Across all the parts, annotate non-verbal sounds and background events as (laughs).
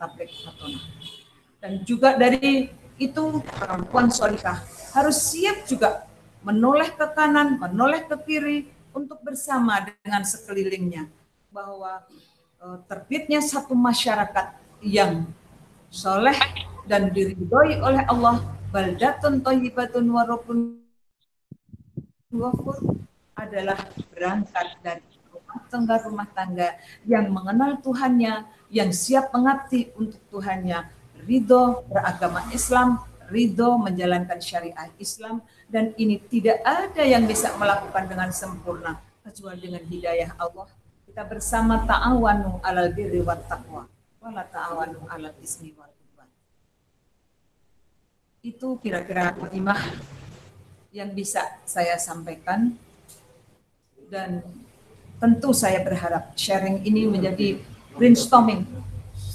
tablik fatona. Dan juga dari itu perempuan solikah harus siap juga menoleh ke kanan, menoleh ke kiri untuk bersama dengan sekelilingnya bahwa uh, terbitnya satu masyarakat yang soleh dan diridhoi oleh Allah baldatun thayyibatun wafur adalah berangkat dari tangga rumah tangga yang mengenal Tuhannya, yang siap mengabdi untuk Tuhannya, ridho beragama Islam, ridho menjalankan syariat Islam, dan ini tidak ada yang bisa melakukan dengan sempurna kecuali dengan hidayah Allah. Kita bersama ta'awanu alal birri wa taqwa, wala ta'awanu alal ismi wal Itu kira-kira kalimat yang bisa saya sampaikan. Dan tentu saya berharap sharing ini menjadi brainstorming,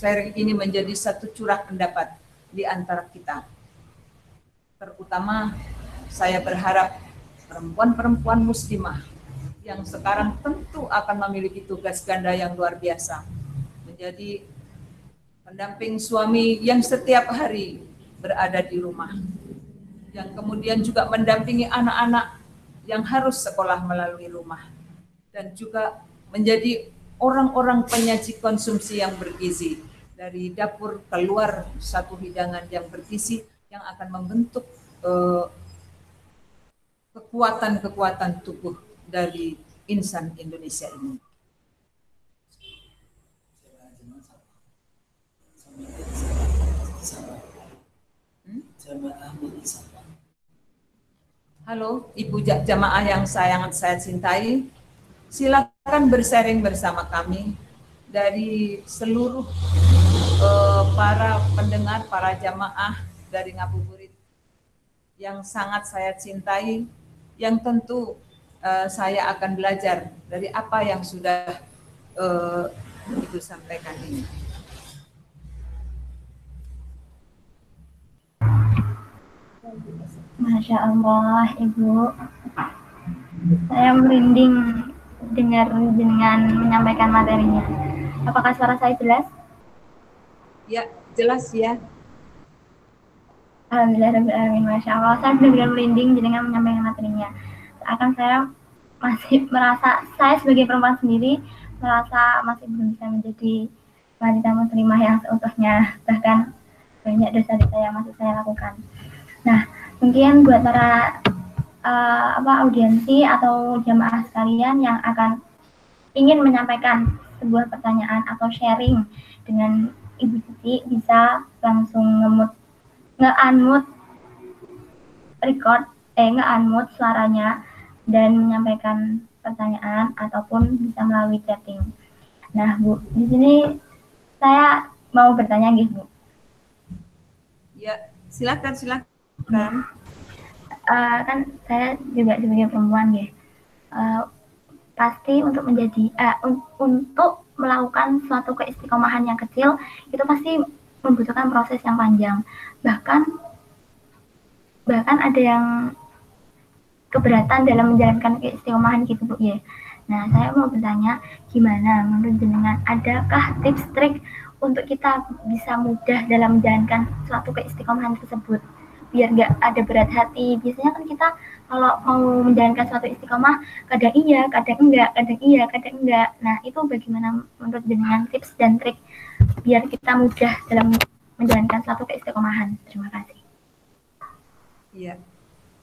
sharing ini menjadi satu curah pendapat di antara kita. Terutama saya berharap perempuan-perempuan muslimah yang sekarang tentu akan memiliki tugas ganda yang luar biasa menjadi pendamping suami yang setiap hari berada di rumah. Yang kemudian juga mendampingi anak-anak yang harus sekolah melalui rumah dan juga menjadi orang-orang penyaji konsumsi yang bergizi dari dapur keluar satu hidangan yang bergizi yang akan membentuk kekuatan kekuatan-kekuatan tubuh dari insan Indonesia ini. Hmm? Halo, Ibu jamaah yang sangat saya cintai. Silakan bersharing bersama kami dari seluruh uh, para pendengar, para jamaah dari Ngabuburit yang sangat saya cintai, yang tentu uh, saya akan belajar dari apa yang sudah uh, Ibu sampaikan ini. Masya Allah, Ibu. Saya merinding dengar dengan menyampaikan materinya. Apakah suara saya jelas? Ya, jelas ya. Alhamdulillah, Masya Allah. Saya benar-benar merinding dengan menyampaikan materinya. Akan saya masih merasa, saya sebagai perempuan sendiri, merasa masih belum bisa menjadi wanita muslimah yang seutuhnya. Bahkan banyak dosa-dosa yang masih saya lakukan. Nah, mungkin buat para uh, apa audiensi atau jamaah sekalian yang akan ingin menyampaikan sebuah pertanyaan atau sharing dengan Ibu Cici bisa langsung ngemut nge-unmute record eh nge-unmute suaranya dan menyampaikan pertanyaan ataupun bisa melalui chatting. Nah, Bu, di sini saya mau bertanya gitu, Bu. Ya, silakan silakan kan uh, kan saya juga sebagai perempuan ya. Uh, pasti untuk menjadi uh, un untuk melakukan suatu keistiqomahan yang kecil itu pasti membutuhkan proses yang panjang. Bahkan bahkan ada yang keberatan dalam menjalankan keistiqomahan gitu bu ya. Nah saya mau bertanya gimana menurut jenengan? Adakah tips trik untuk kita bisa mudah dalam menjalankan suatu keistiqomahan tersebut biar nggak ada berat hati. Biasanya kan kita kalau mau menjalankan suatu istiqomah kadang iya kadang enggak kadang iya kadang enggak. Nah itu bagaimana menurut dengan tips dan trik biar kita mudah dalam menjalankan suatu keistiqomahan? Terima kasih. Iya.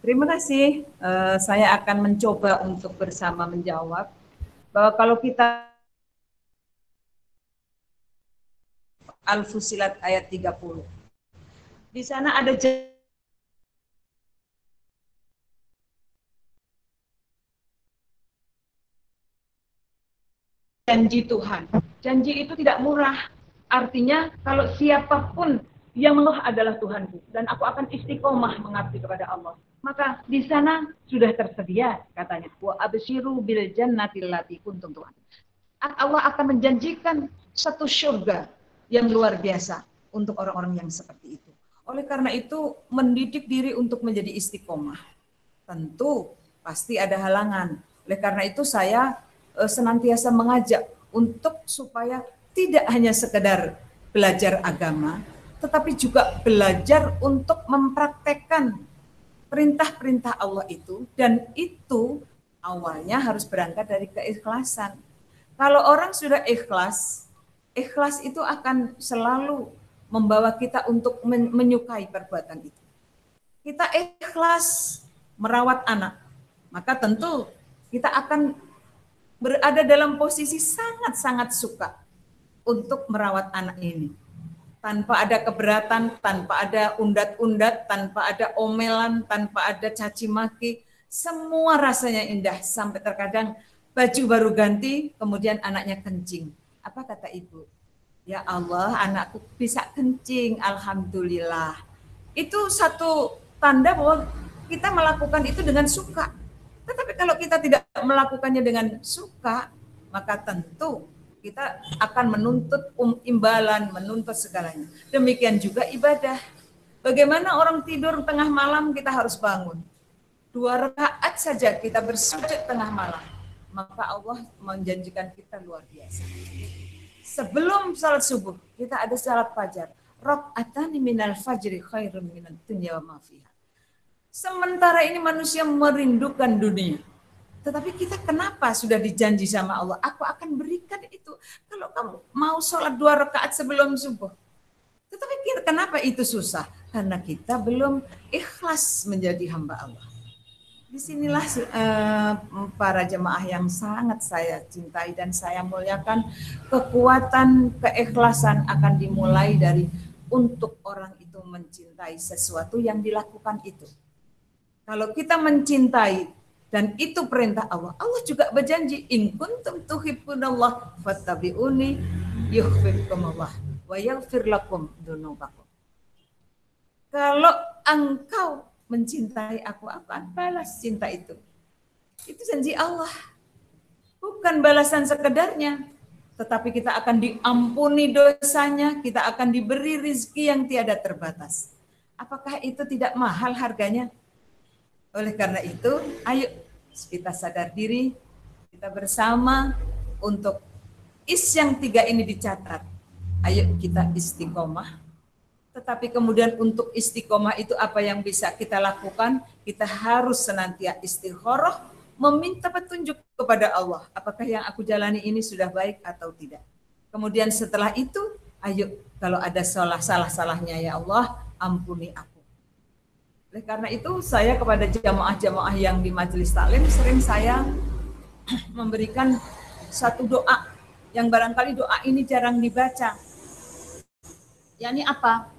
Terima kasih. Uh, saya akan mencoba untuk bersama menjawab. Bahwa kalau kita Al-Fusilat ayat 30 di sana ada janji Tuhan. Janji itu tidak murah. Artinya kalau siapa pun yang menguh adalah Tuhanku dan aku akan istiqomah mengabdi kepada Allah. Maka di sana sudah tersedia katanya wa absyiru bil jannati allati kuntum Tuhan. Allah akan menjanjikan satu surga yang luar biasa untuk orang-orang yang seperti itu. Oleh karena itu mendidik diri untuk menjadi istiqomah. Tentu pasti ada halangan. Oleh karena itu saya senantiasa mengajak untuk supaya tidak hanya sekedar belajar agama, tetapi juga belajar untuk mempraktekkan perintah-perintah Allah itu dan itu awalnya harus berangkat dari keikhlasan. Kalau orang sudah ikhlas, ikhlas itu akan selalu membawa kita untuk menyukai perbuatan itu. Kita ikhlas merawat anak, maka tentu kita akan berada dalam posisi sangat-sangat suka untuk merawat anak ini. Tanpa ada keberatan, tanpa ada undat-undat, tanpa ada omelan, tanpa ada caci maki, semua rasanya indah sampai terkadang baju baru ganti, kemudian anaknya kencing. Apa kata ibu? Ya Allah, anakku bisa kencing, alhamdulillah. Itu satu tanda bahwa kita melakukan itu dengan suka. Tetapi kalau kita tidak melakukannya dengan suka, maka tentu kita akan menuntut um, imbalan, menuntut segalanya. Demikian juga ibadah. Bagaimana orang tidur tengah malam kita harus bangun. Dua rakaat saja kita bersujud tengah malam. Maka Allah menjanjikan kita luar biasa. Sebelum salat subuh, kita ada salat fajar. Raka'atani minal fajri khairun minal dunya wa mafiha. Sementara ini manusia merindukan dunia tetapi kita kenapa sudah dijanji sama Allah, aku akan berikan itu kalau kamu mau sholat dua rakaat sebelum subuh. Tetapi kenapa itu susah? Karena kita belum ikhlas menjadi hamba Allah. Di sinilah uh, para jemaah yang sangat saya cintai dan saya muliakan. Kekuatan keikhlasan akan dimulai dari untuk orang itu mencintai sesuatu yang dilakukan itu. Kalau kita mencintai dan itu perintah Allah. Allah juga berjanji, in kuntum tuhibbunallah fattabi'uni yuhibbukum Allah wa yaghfir lakum dunubakum. Kalau engkau mencintai aku, aku akan balas cinta itu. Itu janji Allah. Bukan balasan sekedarnya, tetapi kita akan diampuni dosanya, kita akan diberi rizki yang tiada terbatas. Apakah itu tidak mahal harganya? Oleh karena itu, ayo kita sadar diri, kita bersama untuk is yang tiga ini dicatat. Ayo kita istiqomah. Tetapi kemudian untuk istiqomah itu apa yang bisa kita lakukan? Kita harus senantiasa istikharah, meminta petunjuk kepada Allah. Apakah yang aku jalani ini sudah baik atau tidak? Kemudian setelah itu, ayo kalau ada salah-salah-salahnya ya Allah, ampuni aku oleh karena itu saya kepada jamaah-jamaah yang di majelis taklim sering saya (clears throat) memberikan satu doa yang barangkali doa ini jarang dibaca. yakni apa?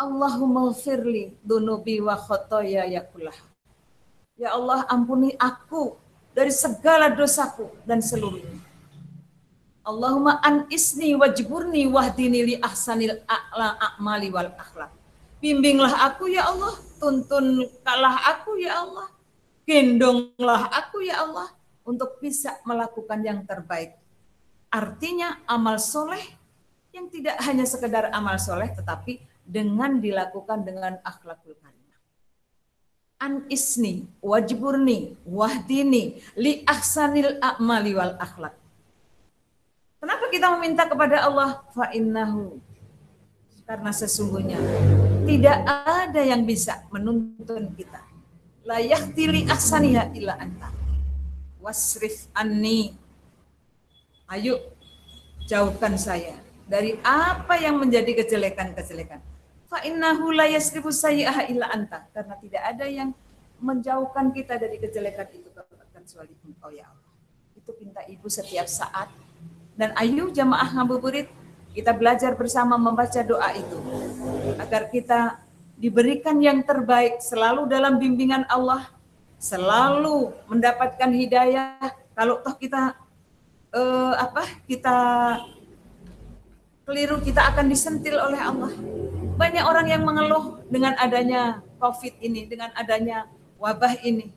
Allahumma firli dunubi wa khotoya yakulah. Ya Allah ampuni aku dari segala dosaku dan seluruhnya. Allahumma an isni wajburni wahdini li ahsanil a'la a'mali wal akhlak. Bimbinglah aku ya Allah, tuntunlah aku ya Allah, gendonglah aku ya Allah untuk bisa melakukan yang terbaik. Artinya amal soleh yang tidak hanya sekedar amal soleh tetapi dengan dilakukan dengan akhlakul karimah. An isni, wajburni, wahdini, li ahsanil a'mali wal akhlak. Kenapa kita meminta kepada Allah? Fa innahu karena sesungguhnya tidak ada yang bisa menuntun kita. Layak tili asaniha ila anta. Wasrif anni. Ayo jauhkan saya dari apa yang menjadi kejelekan-kejelekan. Fa innahu la yasrifu illa anta. Karena tidak ada yang menjauhkan kita dari kejelekan itu kecuali engkau ya Allah. Itu pinta ibu setiap saat. Dan ayo jamaah ngabuburit kita belajar bersama membaca doa itu agar kita diberikan yang terbaik selalu dalam bimbingan Allah, selalu mendapatkan hidayah. Kalau toh kita eh, apa? Kita keliru kita akan disentil oleh Allah. Banyak orang yang mengeluh dengan adanya Covid ini, dengan adanya wabah ini.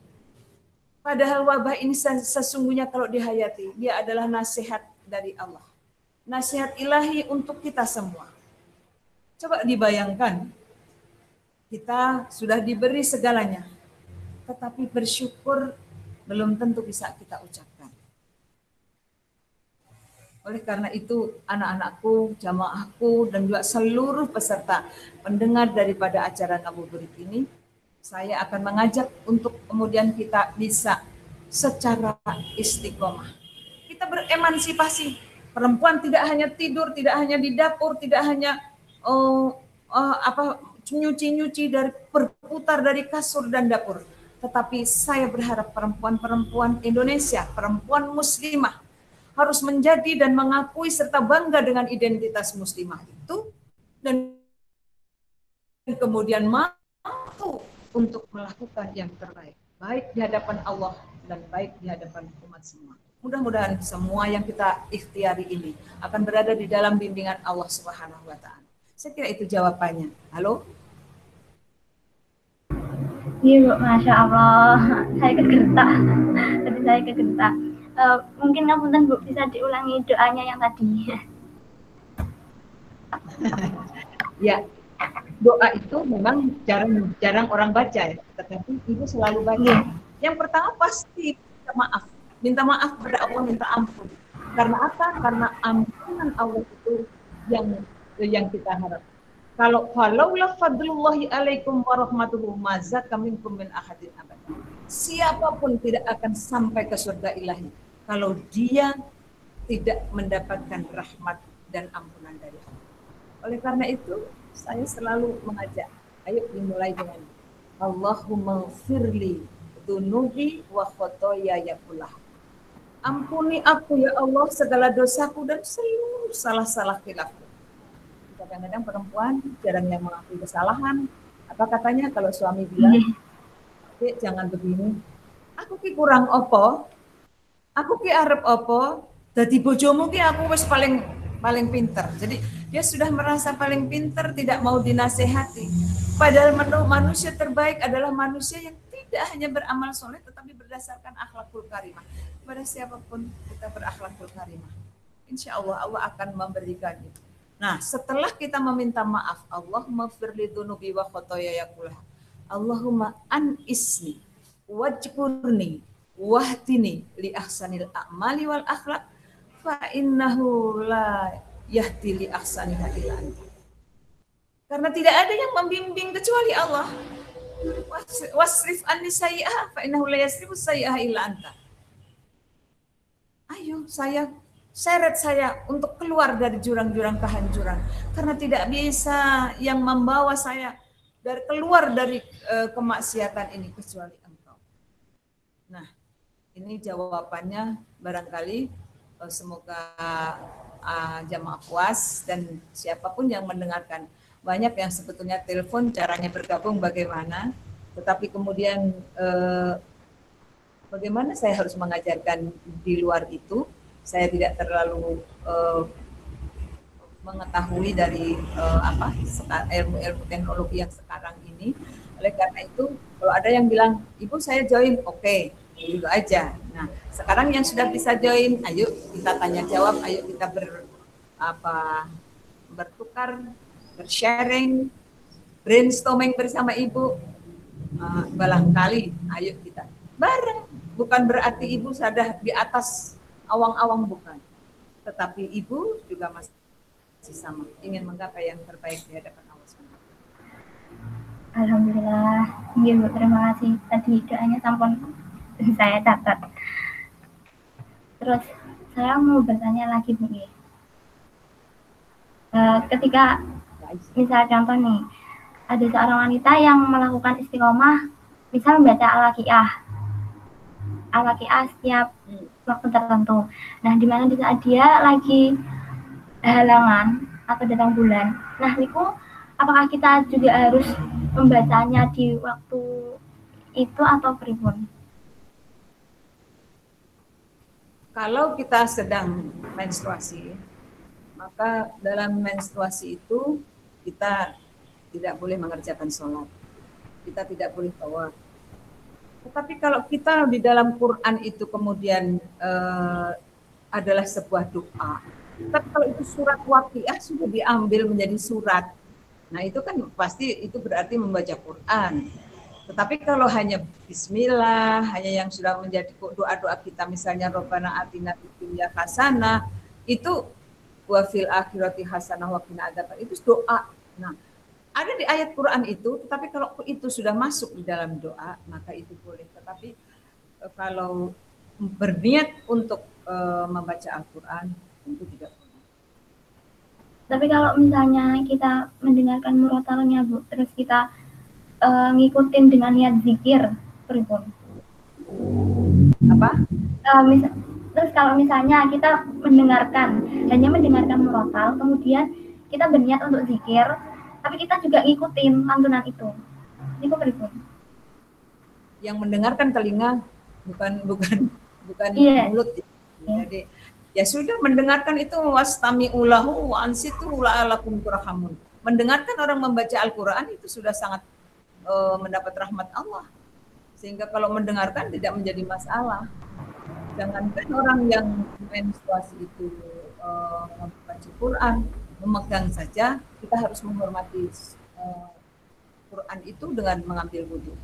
Padahal wabah ini sesungguhnya kalau dihayati, dia adalah nasihat dari Allah nasihat ilahi untuk kita semua. Coba dibayangkan, kita sudah diberi segalanya, tetapi bersyukur belum tentu bisa kita ucapkan. Oleh karena itu, anak-anakku, jamaahku, dan juga seluruh peserta pendengar daripada acara ngabuburit ini, saya akan mengajak untuk kemudian kita bisa secara istiqomah. Kita beremansipasi. Perempuan tidak hanya tidur, tidak hanya di dapur, tidak hanya oh, oh, apa nyuci-nyuci dari berputar dari kasur dan dapur. Tetapi saya berharap perempuan-perempuan Indonesia, perempuan muslimah harus menjadi dan mengakui serta bangga dengan identitas muslimah itu dan kemudian mampu untuk melakukan yang terbaik baik di hadapan Allah dan baik di hadapan umat semua. Mudah-mudahan semua yang kita ikhtiari ini akan berada di dalam bimbingan Allah Subhanahu wa taala. Saya kira itu jawabannya. Halo? Iya, Bu. Masya Allah. Saya kegertak. Tadi saya kegertak. Uh, mungkin ngapunten Bu bisa diulangi doanya yang tadi. (laughs) ya, doa itu memang jarang jarang orang baca ya, tetapi ibu selalu baca. Ya. Yang pertama pasti maaf, minta maaf kepada Allah, minta ampun. Karena apa? Karena ampunan Allah itu yang yang kita harap. Kalau kalau fadlullahi alaikum warahmatullahi mazaka minkum min ahadin abad. Siapa pun tidak akan sampai ke surga ilahi kalau dia tidak mendapatkan rahmat dan ampunan dari Allah. Oleh karena itu, saya selalu mengajak, ayo dimulai dengan Allahumma firli dunubi wa khotoya ya pula. Ampuni aku ya Allah segala dosaku dan seluruh salah-salah khilafku. Kadang-kadang perempuan jarang yang mengakui kesalahan. Apa katanya kalau suami bilang, jangan begini. Aku ki kurang opo, aku ki arep apa dadi bojomu ki aku wis paling paling pinter jadi dia sudah merasa paling pinter tidak mau dinasehati padahal manusia terbaik adalah manusia yang tidak hanya beramal soleh tetapi berdasarkan akhlakul karimah pada siapa pun kita berakhlakul karimah insya Allah Allah akan memberikan itu nah setelah kita meminta maaf Allah mafirli dunubi wa khotoya yakulah Allahumma an isni wajkurni wahtini li ahsanil a'mali wal akhlak fa innahu la yahdi li ahsaniha illa. Karena tidak ada yang membimbing kecuali Allah. Wasrif anni sayyi'ah fa innahu la yasrifu sayyi'ah illa anta. Ayo saya seret saya untuk keluar dari jurang-jurang kehancuran karena tidak bisa yang membawa saya dari keluar dari uh, kemaksiatan ini kecuali engkau. Nah, ini jawabannya barangkali uh, semoga uh, jamaah puas dan siapa pun yang mendengarkan. Banyak yang sebetulnya telepon caranya bergabung bagaimana, tetapi kemudian uh, bagaimana saya harus mengajarkan di luar itu, saya tidak terlalu uh, mengetahui dari uh, apa ilmu-ilmu teknologi yang sekarang ini. Oleh karena itu, kalau ada yang bilang, ibu saya join, oke, okay gitu aja. Nah, sekarang yang sudah bisa join, ayo kita tanya jawab, ayo kita ber apa bertukar, bersharing, brainstorming bersama ibu. Uh, barangkali, ayo kita bareng. Bukan berarti ibu sudah di atas awang-awang bukan, tetapi ibu juga masih sama ingin menggapai yang terbaik di hadapan Allah SWT. Alhamdulillah, iya Bu, terima kasih. Tadi doanya sampun (laughs) saya catat. Terus saya mau bertanya lagi Bu uh, ketika misal contoh nih ada seorang wanita yang melakukan istiqomah misal membaca al-waqiah al-waqiah setiap waktu tertentu nah di mana di saat dia lagi halangan atau datang bulan nah niku apakah kita juga harus membacanya di waktu itu atau pribun kalau kita sedang menstruasi, maka dalam menstruasi itu kita tidak boleh mengerjakan sholat. Kita tidak boleh tawaf. Tetapi kalau kita di dalam Quran itu kemudian uh, adalah sebuah doa. Tapi kalau itu surat waqiah sudah diambil menjadi surat. Nah itu kan pasti itu berarti membaca Quran. Tetapi kalau hanya bismillah, hanya yang sudah menjadi doa-doa kita misalnya Robbana atina dunya hasanah itu wa fil akhirati hasanah wa qina itu doa. Nah, ada di ayat Quran itu, tetapi kalau itu sudah masuk di dalam doa, maka itu boleh. Tetapi eh, kalau berniat untuk uh, membaca Al-Quran, tentu tidak boleh. Tapi kalau misalnya kita mendengarkan murotalnya, Bu, terus kita uh, ngikutin dengan niat zikir, berikut. Apa? Uh, terus kalau misalnya kita mendengarkan, hanya mendengarkan murotal, kemudian kita berniat untuk zikir, tapi kita juga ngikutin lantunan itu. Itu berikut? Yang mendengarkan telinga bukan bukan bukan yeah. mulut. Yeah. jadi ya sudah mendengarkan itu wastami ulahu wa ansitu la'alakum turhamun. Mendengarkan orang membaca Al-Qur'an itu sudah sangat uh, mendapat rahmat Allah. Sehingga kalau mendengarkan tidak menjadi masalah. Jangankan orang yang menstruasi itu uh, membaca Quran memegang saja kita harus menghormati uh, Quran itu dengan mengambil wudhu.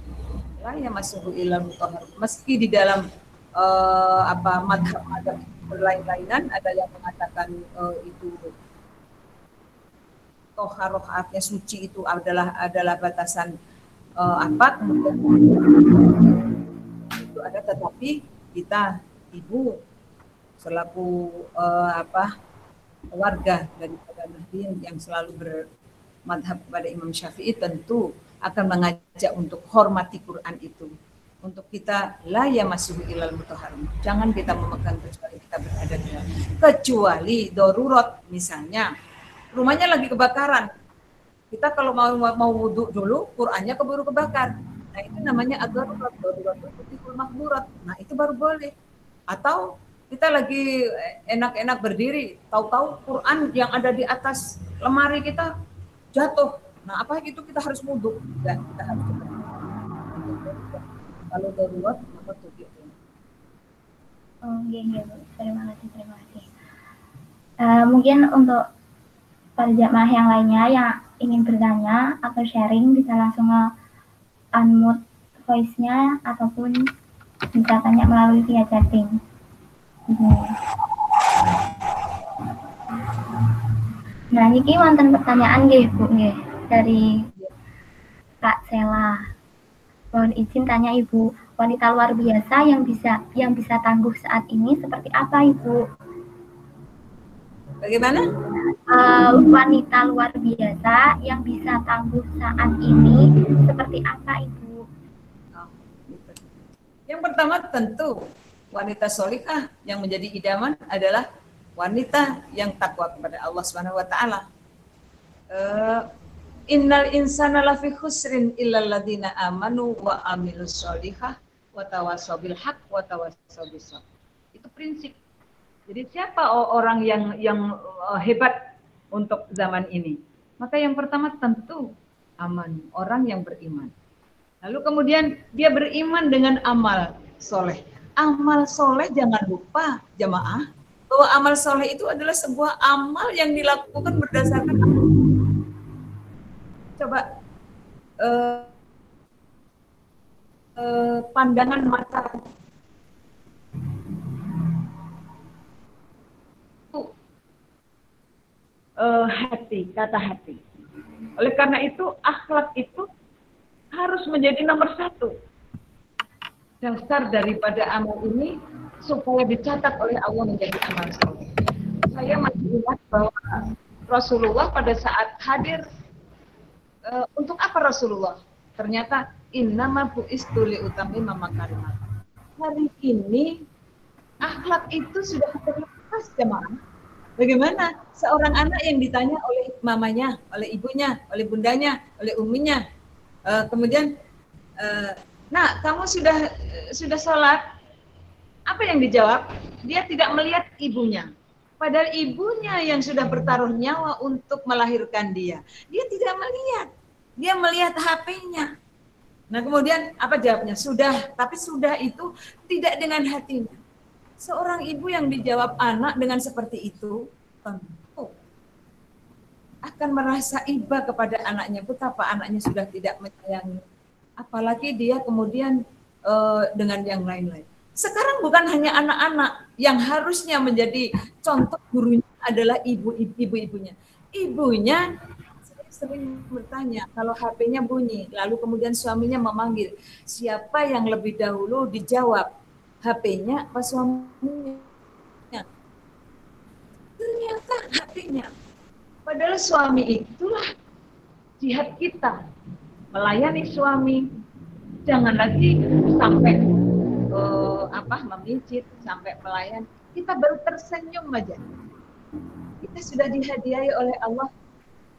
lah ya ilmu mutahhar. Meski di dalam uh, apa madhab-madhab berlain-lainan ada yang mengatakan uh, itu toharoh artinya suci itu adalah adalah batasan uh, apa itu ada tetapi kita ibu selaku uh, apa warga daripada Nahdien yang selalu bermadhab kepada Imam Syafi'i tentu akan mengajak untuk hormati Quran itu. Untuk kita la ya masuk ilal mutahharim. Jangan kita memegang kecuali kita berada di dalam. Kecuali darurat misalnya rumahnya lagi kebakaran. Kita kalau mau mau wudhu dulu, Qurannya keburu kebakar. Nah itu namanya agar darurat itu makmurat. Nah itu baru boleh. Atau kita lagi enak-enak berdiri, tahu-tahu Quran yang ada di atas lemari kita jatuh. Nah, apa itu kita harus muduk dan kita harus. Kalau darurat, maka tuh gitu. Oh iya iya terima kasih terima kasih. Uh, mungkin untuk para jamaah yang lainnya yang ingin bertanya atau sharing bisa langsung unmute voice-nya ataupun bisa tanya melalui via chatting. Nah, ini mantan pertanyaan nggih, Bu nggih dari Kak Sela. Mohon izin tanya Ibu, wanita luar biasa yang bisa yang bisa tangguh saat ini seperti apa Ibu? Bagaimana? Uh, wanita luar biasa yang bisa tangguh saat ini seperti apa Ibu? Yang pertama tentu wanita solikah yang menjadi idaman adalah wanita yang takwa kepada Allah Subhanahu wa taala. Uh, Innal insana lafi khusrin illal ladina amanu wa amilus solihah wa tawassaw bil haq wa tawassaw bis Itu prinsip. Jadi siapa orang yang yang uh, hebat untuk zaman ini? Maka yang pertama tentu aman, orang yang beriman. Lalu kemudian dia beriman dengan amal soleh amal soleh jangan lupa jamaah. Bahwa amal soleh itu adalah sebuah amal yang dilakukan berdasarkan coba uh, uh, pandangan mata. Uh, hati kata hati. Oleh karena itu akhlak itu harus menjadi nomor satu dasar daripada amal ini supaya dicatat oleh Allah menjadi amal soleh. Saya masih ingat bahwa Rasulullah pada saat hadir uh, untuk apa Rasulullah? Ternyata innama bu'istu li utami kalimat. Hari ini akhlak itu sudah terlepas jemaah. Bagaimana seorang anak yang ditanya oleh mamanya, oleh ibunya, oleh bundanya, oleh uminya, uh, kemudian uh, Nah, kamu sudah sudah sholat, apa yang dijawab? Dia tidak melihat ibunya. Padahal ibunya yang sudah bertaruh nyawa untuk melahirkan dia. Dia tidak melihat. Dia melihat HP-nya. Nah kemudian apa jawabnya? Sudah, tapi sudah itu tidak dengan hatinya. Seorang ibu yang dijawab anak dengan seperti itu, tentu akan merasa iba kepada anaknya. Betapa anaknya sudah tidak menyayangi apalagi dia kemudian uh, dengan yang lain-lain. Sekarang bukan hanya anak-anak yang harusnya menjadi contoh gurunya adalah ibu-ibunya. Ibunya sering bertanya kalau HP-nya bunyi, lalu kemudian suaminya memanggil, siapa yang lebih dahulu dijawab? HP-nya apa suaminya? Ternyata HP-nya. Padahal suami itulah jihad kita. Melayani suami. Jangan lagi sampai uh, apa memijit sampai melayan. Kita baru tersenyum aja. Kita sudah dihadiahi oleh Allah.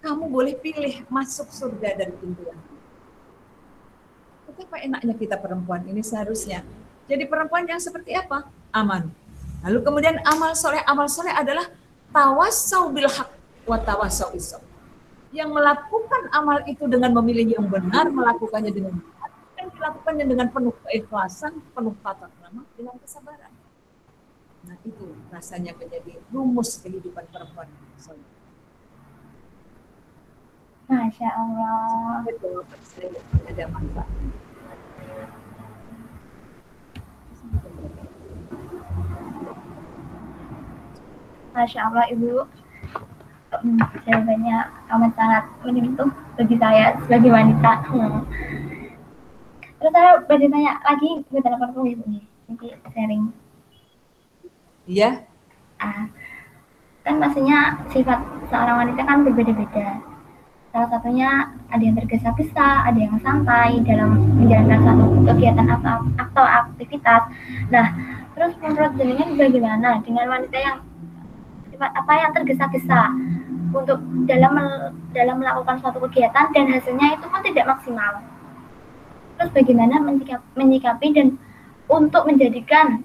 Kamu boleh pilih masuk surga dari pintu yang Betapa enaknya kita perempuan ini seharusnya. Jadi perempuan yang seperti apa? Aman. Lalu kemudian amal soleh, amal soleh adalah tawasau bil haq wa isab. Yang melakukan amal itu dengan memilih yang benar, melakukannya dengan benar, dan dilakukannya dengan penuh keikhlasan, penuh tata krama, dengan kesabaran. Nah itu rasanya menjadi rumus kehidupan perempuan. Masya Allah. ada manfaat. Masya Allah Ibu hmm, jawabannya amat sangat menyentuh bagi saya sebagai wanita. Hmm. Terus saya bertanya lagi ke telepon Ibu nih, nanti sharing Iya. Ah, kan maksudnya sifat seorang wanita kan berbeda-beda. Salah satunya ada yang tergesa-gesa, ada yang santai dalam menjalankan suatu kegiatan atau, atau aktivitas. Nah, terus menurut jenengan bagaimana dengan wanita yang sifat apa yang tergesa-gesa untuk dalam dalam melakukan suatu kegiatan dan hasilnya itu pun tidak maksimal. Terus bagaimana menyikapi dan untuk menjadikan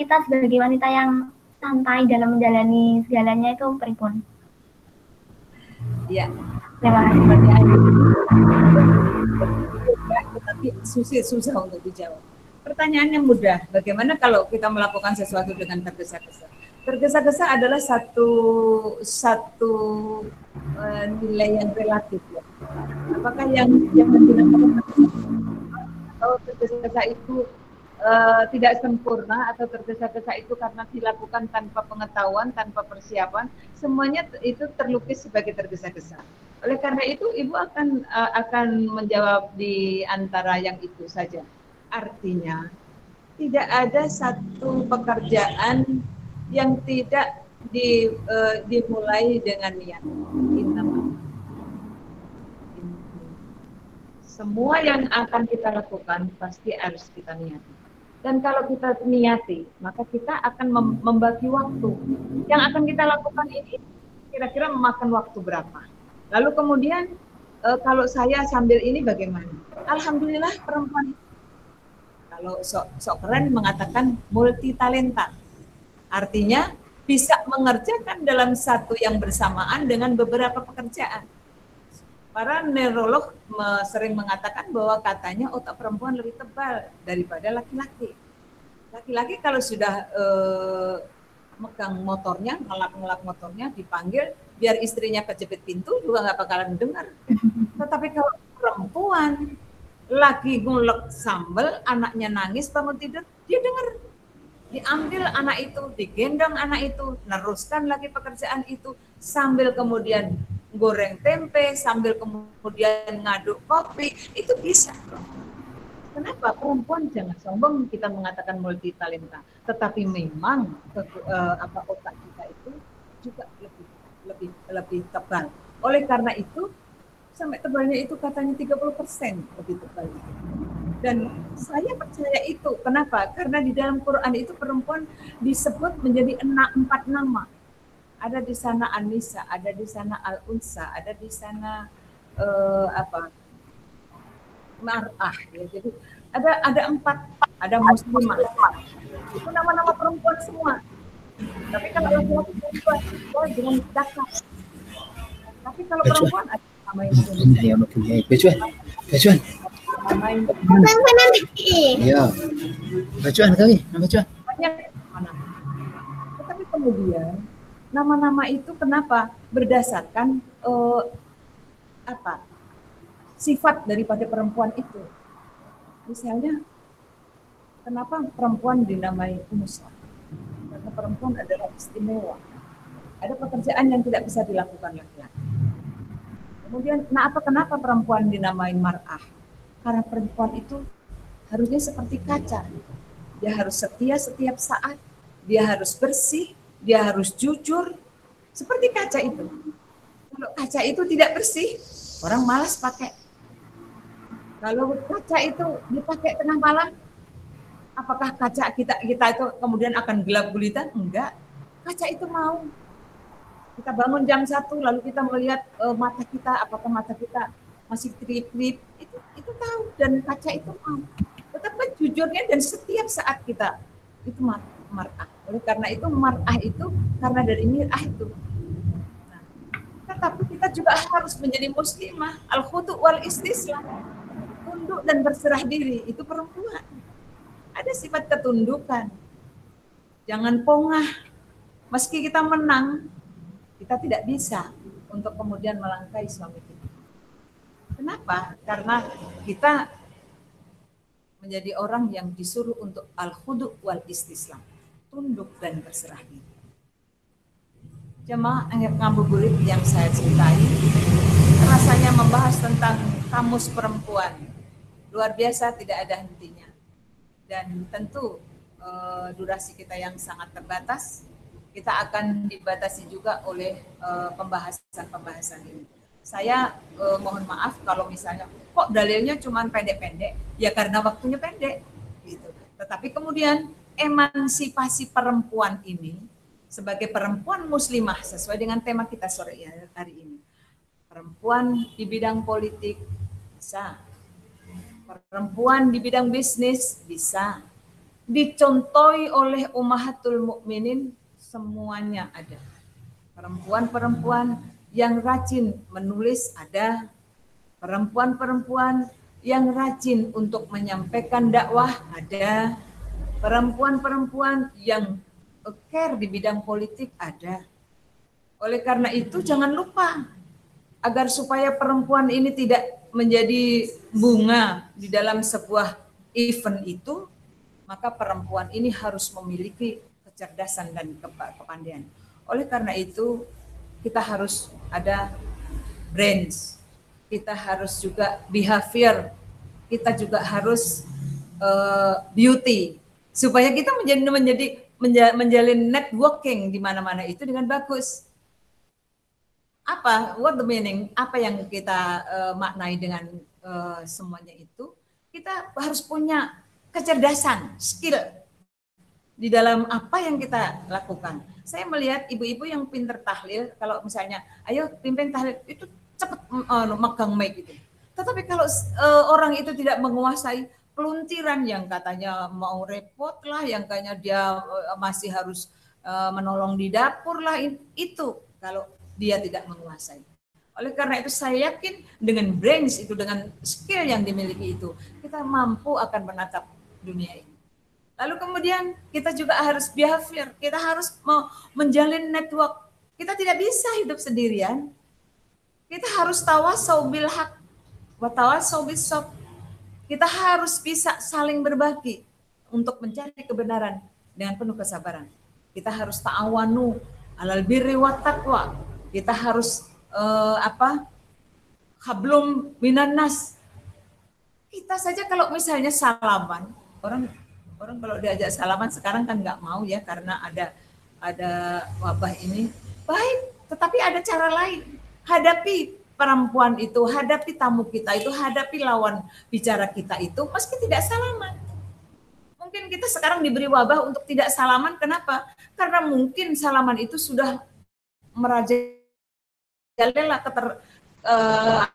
kita sebagai wanita yang santai dalam menjalani segalanya itu pripun? Ya. Terima kasih. Tapi susah susah untuk dijawab. Pertanyaannya mudah. Bagaimana kalau kita melakukan sesuatu dengan tergesa-gesa? Tergesa-gesa adalah satu satu uh, nilai yang relatif ya. Apakah yang yang menggunakan atau tergesa-gesa itu uh, tidak sempurna atau tergesa-gesa itu karena dilakukan tanpa pengetahuan, tanpa persiapan, semuanya itu terlukis sebagai tergesa-gesa. Oleh karena itu, ibu akan uh, akan menjawab di antara yang itu saja. Artinya, tidak ada satu pekerjaan yang tidak di, uh, dimulai dengan niat. Semua yang akan kita lakukan pasti harus kita niati. Dan kalau kita niati, maka kita akan membagi waktu. Yang akan kita lakukan ini kira-kira memakan waktu berapa. Lalu kemudian e, kalau saya sambil ini bagaimana? Alhamdulillah perempuan kalau sok, sok keren mengatakan multi talenta. Artinya bisa mengerjakan dalam satu yang bersamaan dengan beberapa pekerjaan. Para neurolog sering mengatakan bahwa katanya otak perempuan lebih tebal daripada laki-laki. Laki-laki kalau sudah eh, megang motornya, ngelap-ngelap motornya, dipanggil, biar istrinya kejepit pintu juga nggak bakalan dengar. Tetapi kalau perempuan lagi ngulek sambel, anaknya nangis bangun tidur, dia dengar. Diambil anak itu, digendong anak itu, neruskan lagi pekerjaan itu, sambil kemudian goreng tempe sambil kemudian ngaduk kopi itu bisa. Kenapa perempuan jangan sombong kita mengatakan multi talenta, tetapi memang ke, uh, apa otak kita itu juga lebih lebih lebih tebal. Oleh karena itu sampai tebalnya itu katanya 30% lebih tebal. Dan saya percaya itu. Kenapa? Karena di dalam Quran itu perempuan disebut menjadi enam, empat nama ada di sana Anissa, ada di sana Al Unsa, ada di sana uh, apa Mar'ah ya. Jadi ada ada empat, ada muslimah. Itu nama-nama perempuan semua. Tapi kalau laki-laki perempuan, oh dengan. Tapi kalau perempuan ada yang Ya, mempunyai. Bajuan. Bajuan. Ya. Bajuan kali, bajuan. Banyak mana. Tetapi kemudian nama-nama itu kenapa berdasarkan uh, apa sifat daripada perempuan itu misalnya Kenapa perempuan dinamai pengusaha? Karena perempuan adalah istimewa. Ada pekerjaan yang tidak bisa dilakukan laki-laki. Kemudian, kenapa kenapa perempuan dinamai mar'ah? Karena perempuan itu harusnya seperti kaca. Dia harus setia setiap saat, dia harus bersih, dia harus jujur, seperti kaca itu. Kalau kaca itu tidak bersih, orang malas pakai. Kalau kaca itu dipakai tengah malam, apakah kaca kita kita itu kemudian akan gelap gulita? Enggak. Kaca itu mau. Kita bangun jam satu, lalu kita melihat uh, mata kita, apakah mata kita masih trip-trip, itu itu tahu dan kaca itu mau. Tetapi jujurnya dan setiap saat kita itu mar mar'ah. Oleh karena itu mar'ah itu karena dari mir'ah itu. Nah, tetapi kita juga harus menjadi muslimah al khudu wal istislam. Tunduk dan berserah diri itu perempuan. Ada sifat ketundukan. Jangan pongah. Meski kita menang, kita tidak bisa untuk kemudian melangkai suami kita. Kenapa? Karena kita menjadi orang yang disuruh untuk al-khudu wal istislam, tunduk dan berserah diri. Jemaah ngabuburit yang saya cintai, rasanya membahas tentang kamus perempuan. Luar biasa tidak ada hentinya. Dan tentu uh, durasi kita yang sangat terbatas, kita akan dibatasi juga oleh uh, pembahasan-pembahasan ini. Saya eh, mohon maaf kalau misalnya kok dalilnya cuma pendek-pendek? Ya karena waktunya pendek gitu. Tetapi kemudian emansipasi perempuan ini sebagai perempuan muslimah sesuai dengan tema kita sore ya, hari ini. Perempuan di bidang politik bisa. Perempuan di bidang bisnis bisa. Dicontohi oleh ummahatul mukminin semuanya ada. Perempuan-perempuan yang rajin menulis ada, perempuan-perempuan yang rajin untuk menyampaikan dakwah ada, perempuan-perempuan yang care di bidang politik ada. Oleh karena itu jangan lupa agar supaya perempuan ini tidak menjadi bunga di dalam sebuah event itu, maka perempuan ini harus memiliki kecerdasan dan kepandaian. Oleh karena itu, kita harus ada brains, kita harus juga behavior, kita juga harus uh, beauty supaya kita menjadi menjadi menjalin networking di mana-mana itu dengan bagus. Apa what the meaning? Apa yang kita uh, maknai dengan uh, semuanya itu? Kita harus punya kecerdasan, skill di dalam apa yang kita lakukan. Saya melihat ibu-ibu yang pinter tahlil, kalau misalnya, ayo pimpin tahlil, itu cepat uh, megang mic itu. Tetapi kalau uh, orang itu tidak menguasai peluntiran yang katanya mau repot lah, yang kayaknya dia uh, masih harus uh, menolong di dapur lah, itu kalau dia tidak menguasai. Oleh karena itu saya yakin dengan brains itu, dengan skill yang dimiliki itu, kita mampu akan menatap dunia ini. Lalu kemudian kita juga harus behavior, kita harus menjalin network. Kita tidak bisa hidup sendirian. Kita harus tawasau bil hak, watawasau bisop. Kita harus bisa saling berbagi untuk mencari kebenaran dengan penuh kesabaran. Kita harus ta'awanu alal birri wa taqwa. Kita harus uh, apa? Hablum minan nas. Kita saja kalau misalnya salaman, orang orang kalau diajak salaman sekarang kan nggak mau ya karena ada ada wabah ini. Baik tetapi ada cara lain. Hadapi perempuan itu hadapi tamu kita itu hadapi lawan bicara kita itu meski tidak salaman. Mungkin kita sekarang diberi wabah untuk tidak salaman kenapa? Karena mungkin salaman itu sudah merajalela keter uh,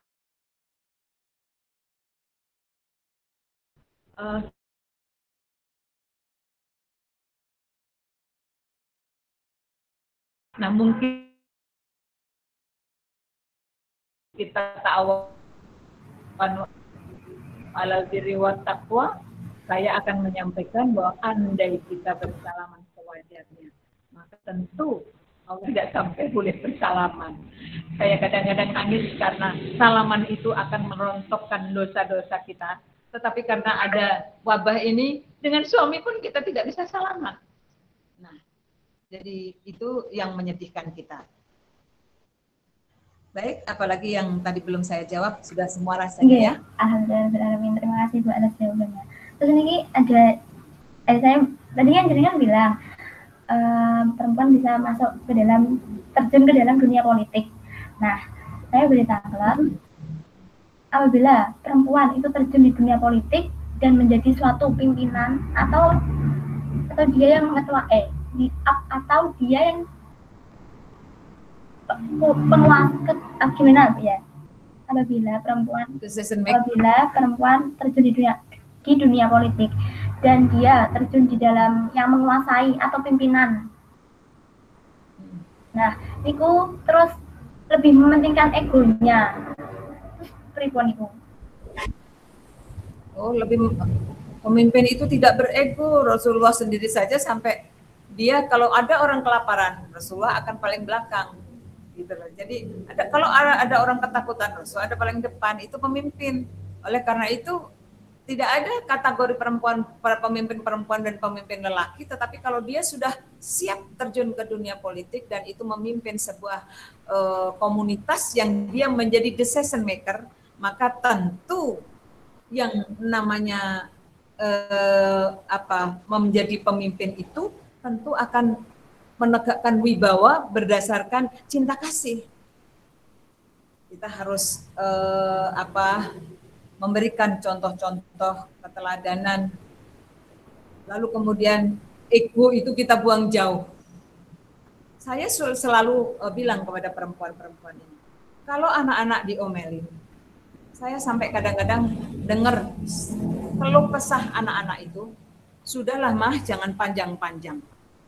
uh, Nah mungkin kita tahu alal diri wa taqwa, saya akan menyampaikan bahwa andai kita bersalaman sewajarnya, maka tentu Allah tidak sampai boleh bersalaman. Saya kadang-kadang nangis karena salaman itu akan merontokkan dosa-dosa kita. tetapi karena ada wabah ini dengan suami pun kita tidak bisa salaman. Jadi itu yang menyedihkan kita. Baik, apalagi yang tadi belum saya jawab sudah semua rasanya ya. Alhamdulillah, terima kasih Bu atas jawabannya. Terus ini ada, eh, saya tadi kan jaringan bilang um, perempuan bisa masuk ke dalam terjun ke dalam dunia politik. Nah, saya beri tanggapan apabila perempuan itu terjun di dunia politik dan menjadi suatu pimpinan atau atau dia yang mengetua eh di, atau dia yang penguasa gimana ya apabila perempuan apabila perempuan terjun di dunia di dunia politik dan dia terjun di dalam yang menguasai atau pimpinan nah itu terus lebih mementingkan egonya pripun itu? Oh, lebih pemimpin itu tidak berego. Rasulullah sendiri saja sampai dia kalau ada orang kelaparan, Rasulullah akan paling belakang. Gitu loh. Jadi ada kalau ada, ada orang ketakutan, Rasulullah ada paling depan, itu pemimpin. Oleh karena itu tidak ada kategori perempuan para pemimpin perempuan dan pemimpin lelaki tetapi kalau dia sudah siap terjun ke dunia politik dan itu memimpin sebuah uh, komunitas yang dia menjadi decision maker maka tentu yang namanya eh, apa menjadi pemimpin itu tentu akan menegakkan wibawa berdasarkan cinta kasih. Kita harus eh, apa memberikan contoh-contoh keteladanan. Lalu kemudian ego itu kita buang jauh. Saya selalu eh, bilang kepada perempuan-perempuan ini, kalau anak-anak diomelin, saya sampai kadang-kadang dengar keluh kesah anak-anak itu, sudahlah mah jangan panjang-panjang.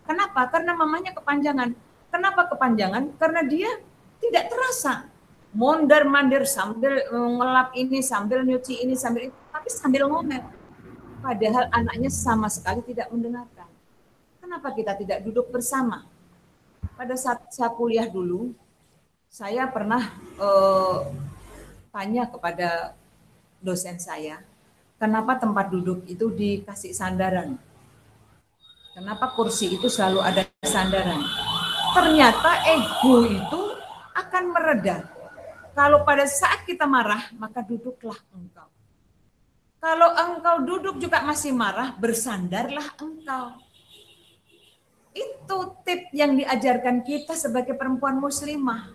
Kenapa? Karena mamanya kepanjangan. Kenapa kepanjangan? Karena dia tidak terasa mondar mandir sambil ngelap ini, sambil nyuci ini, sambil itu, tapi sambil ngomel. Padahal anaknya sama sekali tidak mendengarkan. Kenapa kita tidak duduk bersama? Pada saat saya kuliah dulu, saya pernah uh, tanya kepada dosen saya, kenapa tempat duduk itu dikasih sandaran? Kenapa kursi itu selalu ada sandaran? Ternyata ego itu akan mereda. Kalau pada saat kita marah, maka duduklah engkau. Kalau engkau duduk juga masih marah, bersandarlah engkau. Itu tip yang diajarkan kita sebagai perempuan muslimah.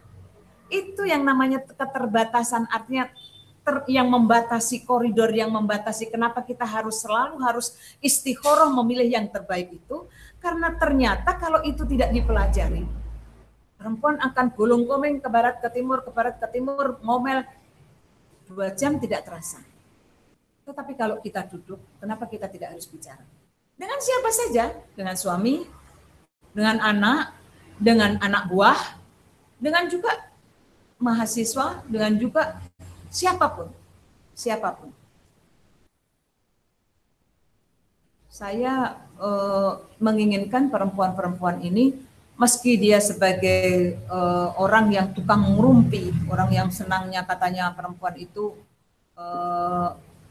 Itu yang namanya keterbatasan artinya ter, yang membatasi koridor yang membatasi kenapa kita harus selalu harus istikharah memilih yang terbaik itu karena ternyata kalau itu tidak dipelajari perempuan akan gulung komeng ke barat ke timur ke barat ke timur ngomel. Dua jam tidak terasa. Tetapi kalau kita duduk kenapa kita tidak harus bicara? Dengan siapa saja? Dengan suami dengan anak dengan anak buah dengan juga mahasiswa dengan juga siapa pun, siapa pun. Saya eh, menginginkan perempuan-perempuan ini, meski dia sebagai eh, orang yang tukang ngerumpi, orang yang senangnya katanya perempuan itu eh,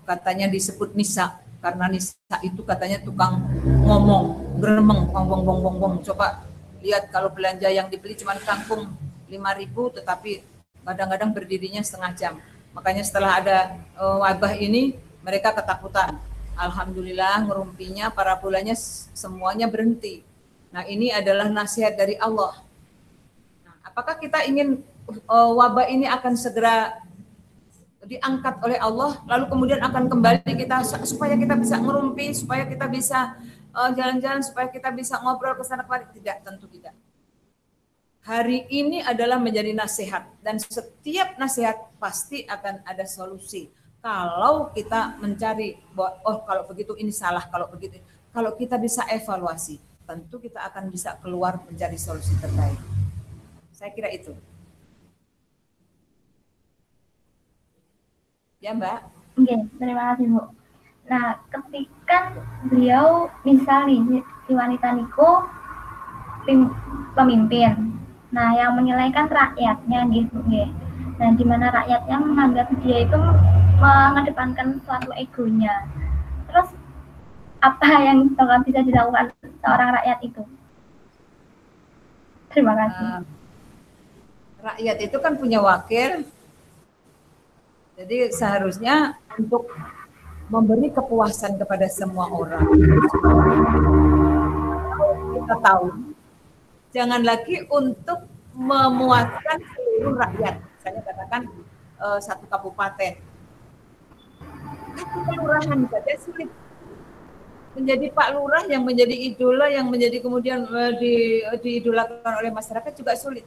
katanya disebut nisa, karena nisa itu katanya tukang ngomong, geremeng, bong bong bong. Coba lihat kalau belanja yang dibeli cuma kangkung 5000 tetapi kadang-kadang berdirinya setengah jam. Makanya setelah ada uh, wabah ini mereka ketakutan. Alhamdulillah ngerumpinya para bulannya semuanya berhenti. Nah ini adalah nasihat dari Allah. Nah, apakah kita ingin uh, wabah ini akan segera diangkat oleh Allah, lalu kemudian akan kembali kita supaya kita bisa ngerumpi, supaya kita bisa eh, jalan-jalan, uh, supaya kita bisa ngobrol ke sana kemari? Tidak, tentu tidak hari ini adalah menjadi nasihat dan setiap nasihat pasti akan ada solusi. Kalau kita mencari bahwa oh kalau begitu ini salah, kalau begitu kalau kita bisa evaluasi, tentu kita akan bisa keluar mencari solusi terbaik. Saya kira itu. Ya, Mbak. Oke, terima kasih, Bu. Nah, ketika beliau misalnya si wanita Niko pemimpin Nah, yang menilaikan rakyatnya gitu, nggih. dan di mana rakyatnya menganggap dia itu mengedepankan suatu egonya. Terus apa yang bakal bisa dilakukan seorang rakyat itu? Terima kasih. Uh, rakyat itu kan punya wakil, jadi seharusnya untuk memberi kepuasan kepada semua orang. Kita tahu, jangan lagi untuk memuaskan seluruh rakyat. Saya katakan uh, satu kabupaten. Satu kelurahan saja sulit menjadi Pak Lurah yang menjadi idola yang menjadi kemudian uh, di, diidolakan oleh masyarakat juga sulit.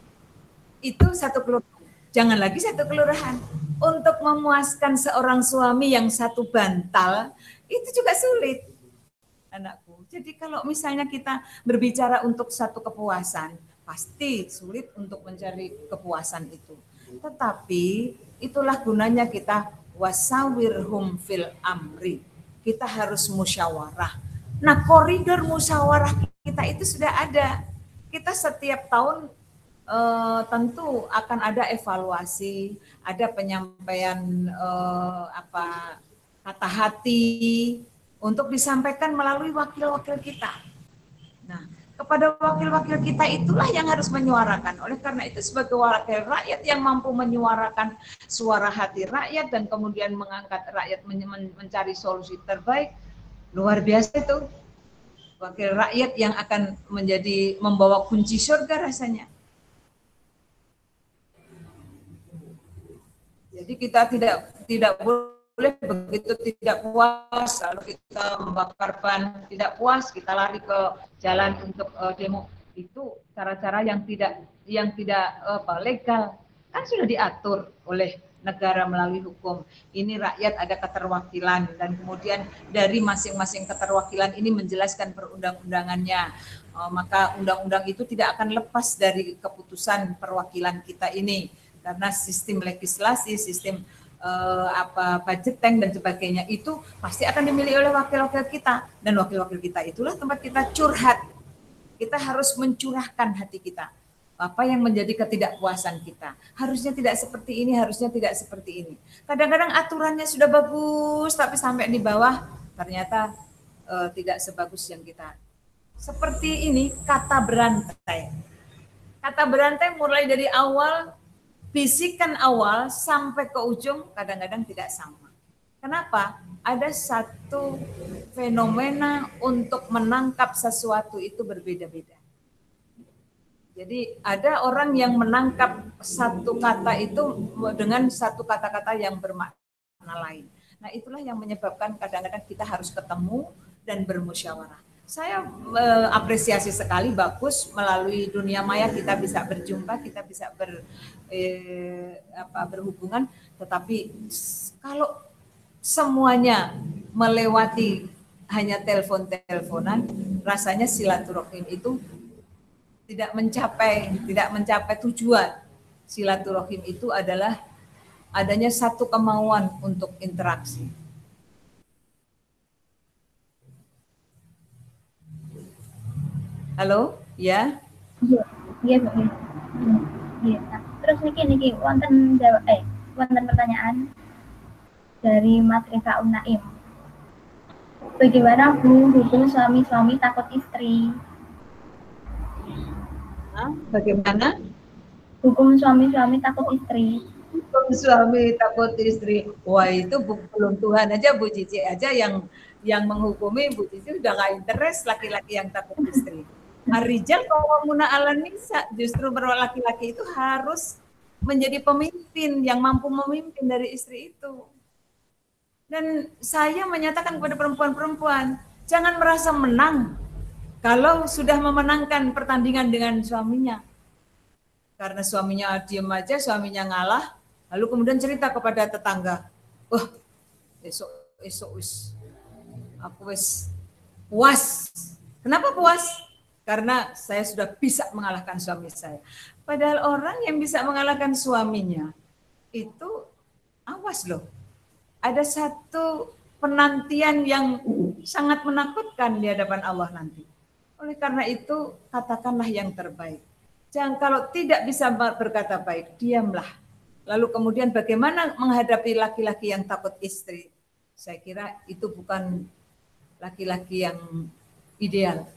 Itu satu kelurahan. Jangan lagi satu kelurahan untuk memuaskan seorang suami yang satu bantal itu juga sulit anakku. Jadi kalau misalnya kita berbicara untuk satu kepuasan, pasti sulit untuk mencari kepuasan itu. Tetapi itulah gunanya kita wasawirhum fil amri. Kita harus musyawarah. Nah, koridor musyawarah kita itu sudah ada. Kita setiap tahun uh, tentu akan ada evaluasi, ada penyampaian uh, apa kata hati untuk disampaikan melalui wakil-wakil kita. Nah, kepada wakil-wakil kita itulah yang harus menyuarakan. Oleh karena itu sebagai wakil rakyat yang mampu menyuarakan suara hati rakyat dan kemudian mengangkat rakyat mencari solusi terbaik, luar biasa itu. Wakil rakyat yang akan menjadi membawa kunci surga rasanya. Jadi kita tidak tidak boleh begitu tidak puas lalu kita membakar ban, tidak puas kita lari ke jalan untuk uh, demo. Itu cara-cara yang tidak yang tidak apa legal. Kan sudah diatur oleh negara melalui hukum. Ini rakyat ada keterwakilan dan kemudian dari masing-masing keterwakilan ini menjelaskan perundang-undangannya. Uh, maka undang-undang itu tidak akan lepas dari keputusan perwakilan kita ini karena sistem legislasi, sistem uh, apa budget tank dan sebagainya itu pasti akan dimiliki oleh wakil-wakil kita dan wakil-wakil kita itulah tempat kita curhat. Kita harus mencurahkan hati kita. Apa yang menjadi ketidakpuasan kita. Harusnya tidak seperti ini, harusnya tidak seperti ini. Kadang-kadang aturannya sudah bagus tapi sampai di bawah ternyata uh, tidak sebagus yang kita. Seperti ini kata berantai. Kata berantai mulai dari awal bisikan awal sampai ke ujung kadang-kadang tidak sama. Kenapa? Ada satu fenomena untuk menangkap sesuatu itu berbeda-beda. Jadi ada orang yang menangkap satu kata itu dengan satu kata-kata yang bermakna lain. Nah itulah yang menyebabkan kadang-kadang kita harus ketemu dan bermusyawarah saya uh, apresiasi sekali bagus melalui dunia maya kita bisa berjumpa kita bisa ber eh, apa berhubungan. Tetapi kalau semuanya melewati hanya telepon-teleponan rasanya silaturahim itu tidak mencapai tidak mencapai tujuan. Silaturahim itu adalah adanya satu kemauan untuk interaksi Halo, ya? Iya, iya, Bu. Iya. Nah, terus niki niki wonten jawab eh wonten pertanyaan dari Mas Reza Unaim. Bagaimana Bu hukum suami-suami takut istri? Hah? Bagaimana? Hukum suami-suami takut istri. Hukum suami takut istri. Wah itu belum Tuhan aja Bu Cici aja yang yang menghukumi Bu Cici udah gak interest laki-laki yang takut istri. Arijal kawamuna ala nisa justru laki-laki itu harus menjadi pemimpin yang mampu memimpin dari istri itu. Dan saya menyatakan kepada perempuan-perempuan, jangan merasa menang kalau sudah memenangkan pertandingan dengan suaminya. Karena suaminya diam aja, suaminya ngalah, lalu kemudian cerita kepada tetangga, "Wah, oh, esok esok wis aku wis puas." Kenapa puas? Karena saya sudah bisa mengalahkan suami saya. Padahal orang yang bisa mengalahkan suaminya itu awas loh. Ada satu penantian yang sangat menakutkan di hadapan Allah nanti. Oleh karena itu katakanlah yang terbaik. Jangan kalau tidak bisa berkata baik, diamlah. Lalu kemudian bagaimana menghadapi laki-laki yang takut istri? Saya kira itu bukan laki-laki yang ideal.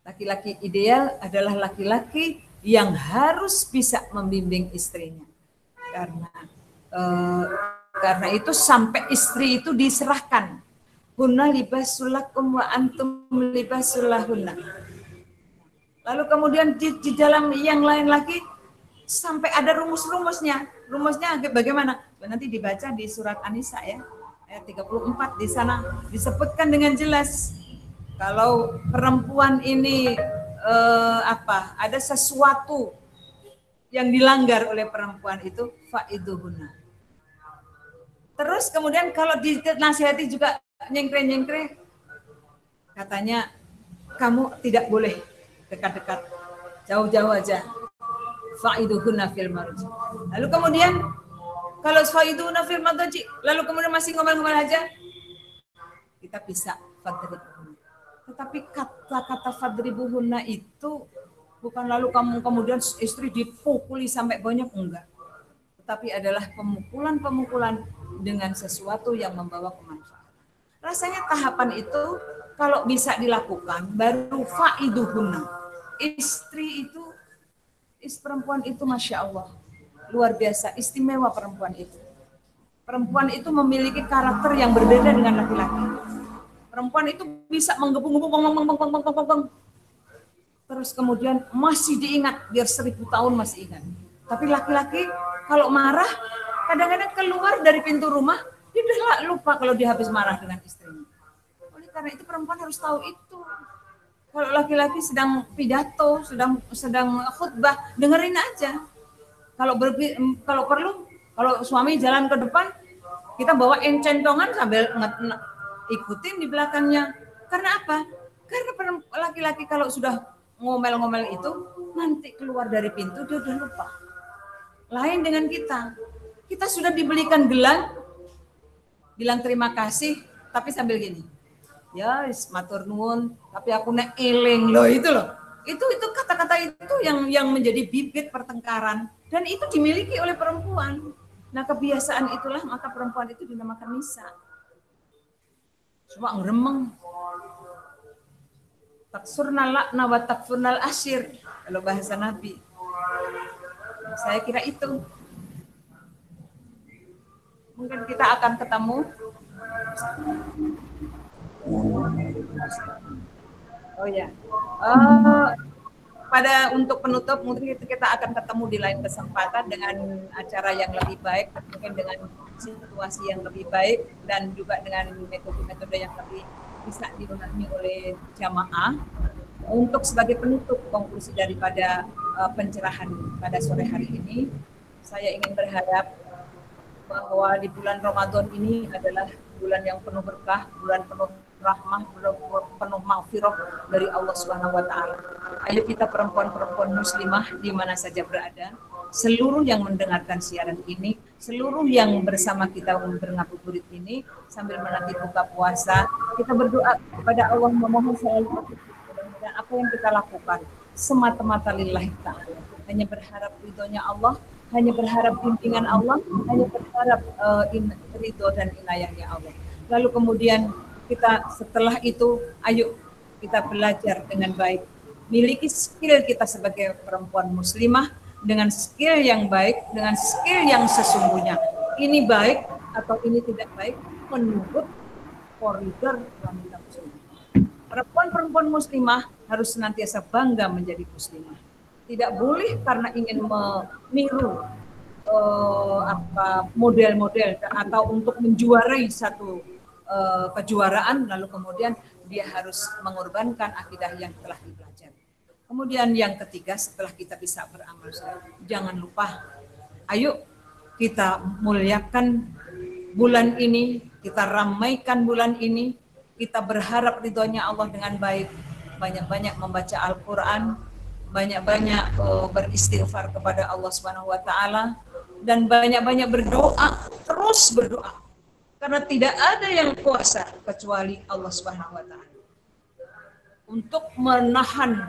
Laki-laki ideal adalah laki-laki yang harus bisa membimbing istrinya. Karena eh, karena itu sampai istri itu diserahkan. Hunna libasulakum wa antum libasulahunna. Lalu kemudian di, di dalam yang lain lagi sampai ada rumus-rumusnya. Rumusnya bagaimana? Nanti dibaca di surat Anisa ya. Ayat 34 di sana disebutkan dengan jelas kalau perempuan ini eh, apa? Ada sesuatu yang dilanggar oleh perempuan itu faiduhuna. Terus kemudian kalau dinasihati juga nyengkre-nyengkre katanya kamu tidak boleh dekat-dekat jauh-jauh aja fa'iduhunna fil marji. Lalu kemudian kalau fa'iduhunna fil marji, lalu kemudian masih ngomel-ngomel aja, kita bisa fadribuhunna. Tetapi kata-kata fadribuhunna itu bukan lalu kamu kemudian istri dipukuli sampai banyak enggak. Tetapi adalah pemukulan-pemukulan dengan sesuatu yang membawa kemanfaatan. Rasanya tahapan itu kalau bisa dilakukan baru fa'iduhunna. Istri itu is perempuan itu masya Allah luar biasa istimewa perempuan itu perempuan itu memiliki karakter yang berbeda dengan laki-laki perempuan itu bisa menggebung-gebung terus kemudian masih diingat biar seribu tahun masih ingat. Tapi laki-laki kalau marah kadang-kadang keluar dari pintu rumah dia udah lupa kalau dia habis marah dengan istrinya. Oleh karena itu perempuan harus tahu itu. Kalau laki-laki sedang pidato, sedang sedang khutbah, dengerin aja. Kalau berbi, kalau perlu, kalau suami jalan ke depan, kita bawa centongan sambil ikutin di belakangnya. Karena apa? Karena laki-laki kalau sudah ngomel-ngomel itu, nanti keluar dari pintu dia udah lupa. Lain dengan kita. Kita sudah dibelikan gelang, bilang terima kasih, tapi sambil gini ya matur nuwun tapi aku nek eling loh itu loh itu itu kata-kata itu yang yang menjadi bibit pertengkaran dan itu dimiliki oleh perempuan nah kebiasaan itulah maka perempuan itu dinamakan nisa cuma ngeremeng taksurnal lakna wa takfurnal asyir kalau bahasa nabi. Saya kira itu. Mungkin kita akan ketemu. Oh ya. Uh, pada untuk penutup mungkin kita akan ketemu di lain kesempatan dengan acara yang lebih baik, mungkin dengan situasi yang lebih baik dan juga dengan metode-metode yang lebih bisa dimahami oleh jamaah. Untuk sebagai penutup konklusi daripada uh, pencerahan pada sore hari ini, saya ingin berharap bahwa di bulan Ramadan ini adalah bulan yang penuh berkah, bulan penuh rahmah, penuh maghfirah dari Allah Subhanahu wa taala. Ayo kita perempuan-perempuan muslimah di mana saja berada, seluruh yang mendengarkan siaran ini, seluruh yang bersama kita berngabuburit ini sambil menanti buka puasa, kita berdoa kepada Allah memohon selalu dan apa yang kita lakukan semata-mata lillahi ta'ala. Hanya berharap ridhonya Allah, hanya berharap bimbingan Allah, hanya berharap uh, ridho dan inayahnya Allah. Lalu kemudian kita setelah itu ayo kita belajar dengan baik. Miliki skill kita sebagai perempuan muslimah dengan skill yang baik, dengan skill yang sesungguhnya. Ini baik atau ini tidak baik menurut koridor wanita muslimah. Perempuan-perempuan muslimah harus senantiasa bangga menjadi muslimah. Tidak boleh karena ingin meniru uh, apa model-model atau untuk menjuarai satu uh, kejuaraan lalu kemudian dia harus mengorbankan akidah yang telah dipelajari. Kemudian yang ketiga setelah kita bisa beramal jangan lupa ayo kita muliakan bulan ini, kita ramaikan bulan ini, kita berharap ridhonya Allah dengan baik, banyak-banyak membaca Al-Qur'an, banyak-banyak uh, beristighfar kepada Allah Subhanahu wa taala dan banyak-banyak berdoa, terus berdoa karena tidak ada yang kuasa kecuali Allah Subhanahu wa taala. Untuk menahan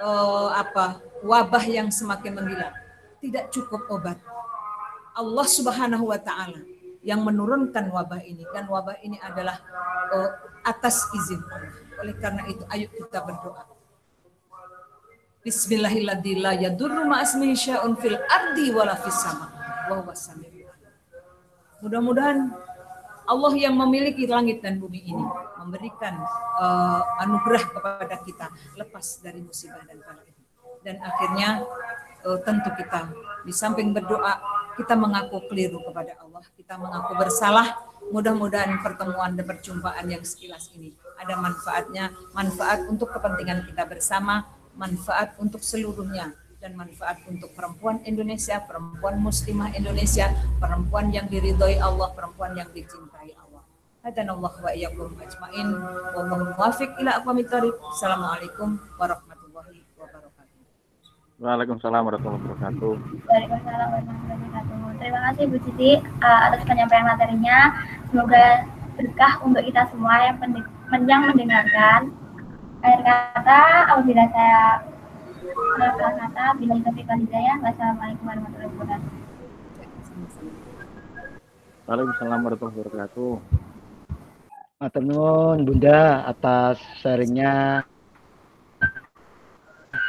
uh, apa wabah yang semakin menggila. Tidak cukup obat, Allah Subhanahu wa taala yang menurunkan wabah ini dan wabah ini adalah uh, atas izin Allah. Oleh karena itu ayo kita berdoa. Bismillahirrahmanirrahim. La yadurru sya'un fil ardi wala fis sama. Wa huwa Mudah-mudahan Allah yang memiliki langit dan bumi ini memberikan uh, anugerah kepada kita lepas dari musibah dan bala dan akhirnya uh, tentu kita di samping berdoa kita mengaku keliru kepada Allah kita mengaku bersalah. Mudah-mudahan pertemuan dan perjumpaan yang sekilas ini ada manfaatnya manfaat untuk kepentingan kita bersama manfaat untuk seluruhnya dan manfaat untuk perempuan Indonesia, perempuan muslimah Indonesia, perempuan yang diridhoi Allah, perempuan yang dicintai Allah. Allah wa iyyakum ajmain. Wallahu muwaffiq ila aqwamit thoriq. Assalamualaikum warahmatullahi wabarakatuh. Waalaikumsalam warahmatullahi wabarakatuh. Waalaikumsalam warahmatullahi wabarakatuh. Terima kasih Bu Siti uh, atas penyampaian materinya. Semoga berkah untuk kita semua yang, yang mendengarkan. Akhir kata, apabila saya Bila hidayah. Wassalamualaikum warahmatullahi wabarakatuh. Waalaikumsalam warahmatullahi wabarakatuh. Matur Bunda atas sharingnya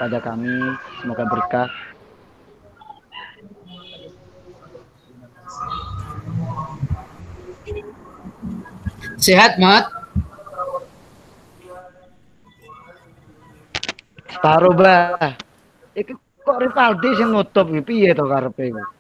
pada kami. Semoga berkah. Sehat, Mat. Separuh, Bah. Iki kok Rivaldi sing nutup piye to karepe iku?